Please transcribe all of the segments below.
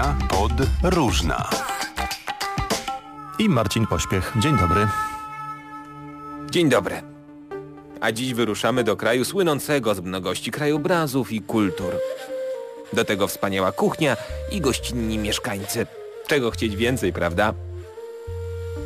dnia pod Różna. I Marcin Pośpiech. Dzień dobry. Dzień dobry. A dziś wyruszamy do kraju słynącego z mnogości krajobrazów i kultur. Do tego wspaniała kuchnia i gościnni mieszkańcy. Czego chcieć więcej, prawda?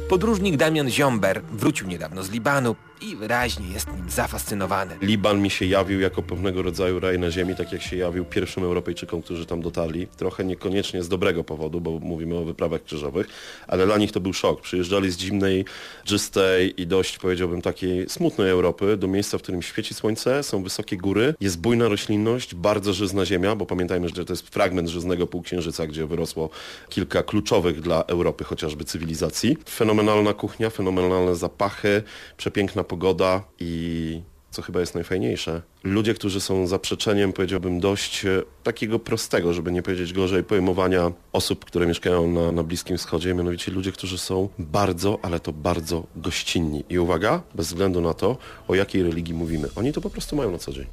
Podróżnik Damian Ziomber wrócił niedawno z Libanu i wyraźnie jest nim zafascynowany. Liban mi się jawił jako pewnego rodzaju raj na ziemi, tak jak się jawił pierwszym Europejczykom, którzy tam dotarli. Trochę niekoniecznie z dobrego powodu, bo mówimy o wyprawach krzyżowych, ale dla nich to był szok. Przyjeżdżali z zimnej, czystej i dość, powiedziałbym, takiej smutnej Europy do miejsca, w którym świeci słońce, są wysokie góry, jest bujna roślinność, bardzo żyzna ziemia, bo pamiętajmy, że to jest fragment żyznego półksiężyca, gdzie wyrosło kilka kluczowych dla Europy chociażby cywilizacji. Fenomenalna kuchnia, fenomenalne zapachy, przepiękna pogoda i co chyba jest najfajniejsze, ludzie, którzy są zaprzeczeniem, powiedziałbym, dość e, takiego prostego, żeby nie powiedzieć gorzej, pojmowania osób, które mieszkają na, na Bliskim Wschodzie, mianowicie ludzie, którzy są bardzo, ale to bardzo gościnni. I uwaga, bez względu na to, o jakiej religii mówimy. Oni to po prostu mają na co dzień.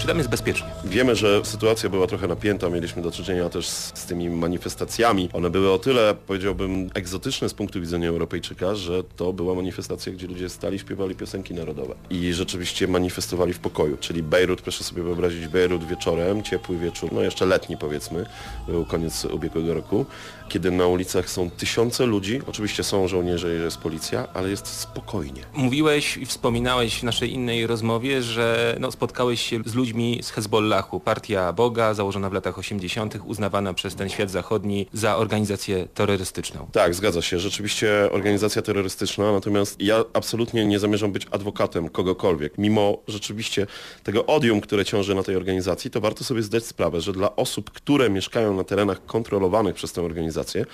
Czy tam jest bezpiecznie? Wiemy, że sytuacja była trochę napięta, mieliśmy do czynienia też z, z, tymi manifestacjami. One były o tyle, powiedziałbym, egzotyczne z punktu widzenia Europejczyka, że to była manifestacja, gdzie ludzie stali, śpiewali piosenki narodowe i rzeczywiście manifestowali w pokoju. Czyli Bejrut, proszę sobie wyobrazić, Bejrut wieczorem, ciepły wieczór, no jeszcze letni powiedzmy, był koniec ubiegłego roku, kiedy na ulicach są tysiące ludzi, oczywiście są żołnierze i jest policja, ale jest spokojnie. Mówiłeś i wspominałeś w naszej innej rozmowie, że no, spotkałeś się z ludźmi z Hezbollahu, partia Boga, założona w latach 80., uznawana przez ten świat zachodni za organizację terrorystyczną. Tak, zgadza się. Rzeczywiście organizacja terrorystyczna, natomiast ja absolutnie nie zamierzam być adwokatem kogokolwiek. Mimo rzeczywiście tego odium, które ciąży na tej organizacji, to warto sobie zdać sprawę, że dla osób, które mieszkają na terenach kontrolowanych przez tę organizację,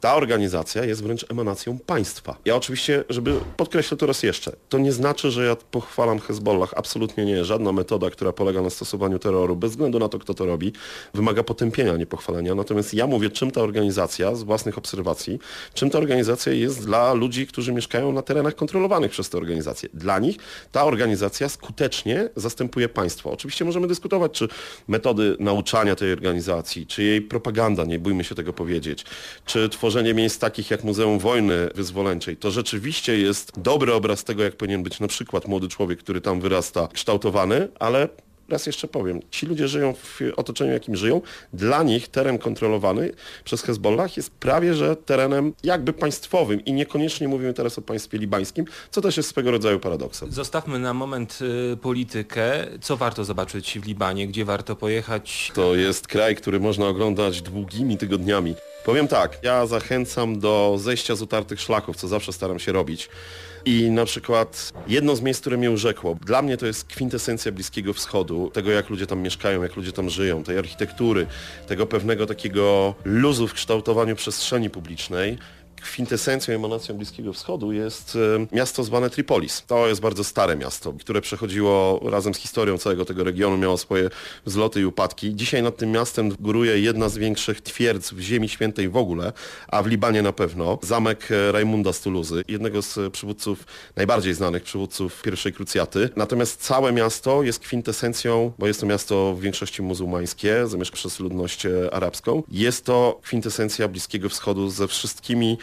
ta organizacja jest wręcz emanacją państwa. Ja oczywiście, żeby podkreślę to raz jeszcze, to nie znaczy, że ja pochwalam Hezbollah. Absolutnie nie. Żadna metoda, która polega na stosowaniu terroru, bez względu na to, kto to robi, wymaga potępienia, nie pochwalenia. Natomiast ja mówię, czym ta organizacja, z własnych obserwacji, czym ta organizacja jest dla ludzi, którzy mieszkają na terenach kontrolowanych przez tę organizację. Dla nich ta organizacja skutecznie zastępuje państwo. Oczywiście możemy dyskutować, czy metody nauczania tej organizacji, czy jej propaganda, nie bójmy się tego powiedzieć, czy tworzenie miejsc takich jak Muzeum Wojny Wyzwoleńczej, to rzeczywiście jest dobry obraz tego, jak powinien być na przykład młody człowiek, który tam wyrasta, kształtowany, ale raz jeszcze powiem, ci ludzie żyją w otoczeniu, jakim żyją. Dla nich teren kontrolowany przez Hezbollah jest prawie że terenem jakby państwowym i niekoniecznie mówimy teraz o państwie libańskim, co też jest swego rodzaju paradoksem. Zostawmy na moment y, politykę. Co warto zobaczyć w Libanie? Gdzie warto pojechać? To jest kraj, który można oglądać długimi tygodniami. Powiem tak, ja zachęcam do zejścia z utartych szlaków, co zawsze staram się robić. I na przykład jedno z miejsc, które mnie urzekło, dla mnie to jest kwintesencja Bliskiego Wschodu, tego jak ludzie tam mieszkają, jak ludzie tam żyją, tej architektury, tego pewnego takiego luzu w kształtowaniu przestrzeni publicznej kwintesencją, emanacją Bliskiego Wschodu jest e, miasto zwane Tripolis. To jest bardzo stare miasto, które przechodziło razem z historią całego tego regionu, miało swoje wzloty i upadki. Dzisiaj nad tym miastem góruje jedna z większych twierdz w Ziemi Świętej w ogóle, a w Libanie na pewno, zamek e, Rajmunda z Tuluzy, jednego z przywódców, najbardziej znanych przywódców pierwszej krucjaty. Natomiast całe miasto jest kwintesencją, bo jest to miasto w większości muzułmańskie, zamieszkane przez ludność e, arabską. Jest to kwintesencja Bliskiego Wschodu ze wszystkimi E,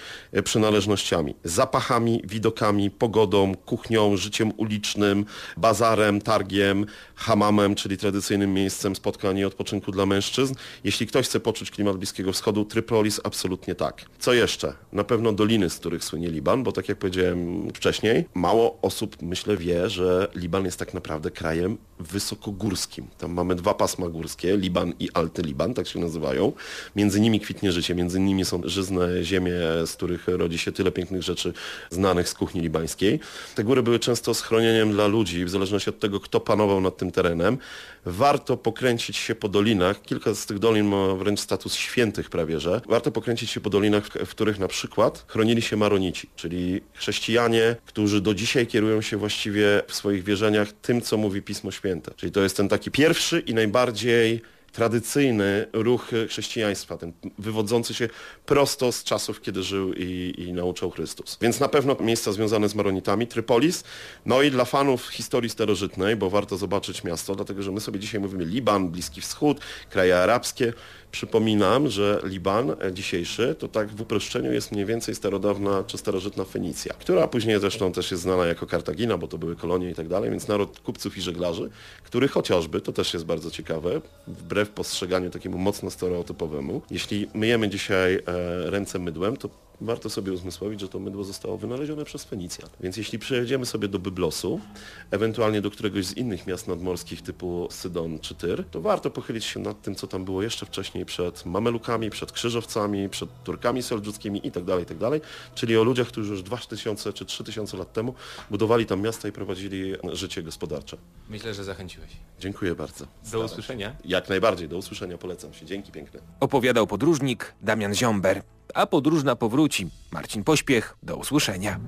przynależnościami. Zapachami, widokami, pogodą, kuchnią, życiem ulicznym, bazarem, targiem, hamamem, czyli tradycyjnym miejscem spotkań i odpoczynku dla mężczyzn. Jeśli ktoś chce poczuć klimat Bliskiego Wschodu, Trypolis absolutnie tak. Co jeszcze? Na pewno doliny, z których słynie Liban, bo tak jak powiedziałem wcześniej, mało osób myślę wie, że Liban jest tak naprawdę krajem wysokogórskim. Tam mamy dwa pasma górskie, Liban i Alty Liban, tak się nazywają. Między nimi kwitnie życie, między nimi są żyzne ziemie, z których rodzi się tyle pięknych rzeczy znanych z kuchni libańskiej. Te góry były często schronieniem dla ludzi, w zależności od tego, kto panował nad tym terenem. Warto pokręcić się po dolinach. Kilka z tych dolin ma wręcz status świętych prawie, że. Warto pokręcić się po dolinach, w których na przykład chronili się maronici, czyli chrześcijanie, którzy do dzisiaj kierują się właściwie w swoich wierzeniach tym, co mówi Pismo Święte. Czyli to jest ten taki pierwszy i najbardziej tradycyjny ruch chrześcijaństwa, ten wywodzący się prosto z czasów, kiedy żył i, i nauczał Chrystus. Więc na pewno miejsca związane z Maronitami, Trypolis, no i dla fanów historii starożytnej, bo warto zobaczyć miasto, dlatego że my sobie dzisiaj mówimy Liban, Bliski Wschód, kraje arabskie. Przypominam, że Liban dzisiejszy to tak w uproszczeniu jest mniej więcej starodawna czy starożytna Fenicja, która później zresztą też jest znana jako Kartagina, bo to były kolonie i tak dalej, więc naród kupców i żeglarzy, który chociażby, to też jest bardzo ciekawe, wbrew postrzeganiu takiemu mocno stereotypowemu, jeśli myjemy dzisiaj e, ręce mydłem, to warto sobie uzmysłowić, że to mydło zostało wynalezione przez Fenicjan. Więc jeśli przejedziemy sobie do Byblosu, ewentualnie do któregoś z innych miast nadmorskich typu Sydon czy Tyr, to warto pochylić się nad tym, co tam było jeszcze wcześniej przed Mamelukami, przed Krzyżowcami, przed Turkami seldżuckimi itd., itd., czyli o ludziach, którzy już 2000 czy 3000 lat temu budowali tam miasta i prowadzili życie gospodarcze. Myślę, że zachęciłeś. Dziękuję bardzo. Do usłyszenia. Jak najbardziej, do usłyszenia, polecam się. Dzięki piękne. Opowiadał podróżnik Damian Ziomber. A podróżna powróci. Marcin Pośpiech. Do usłyszenia.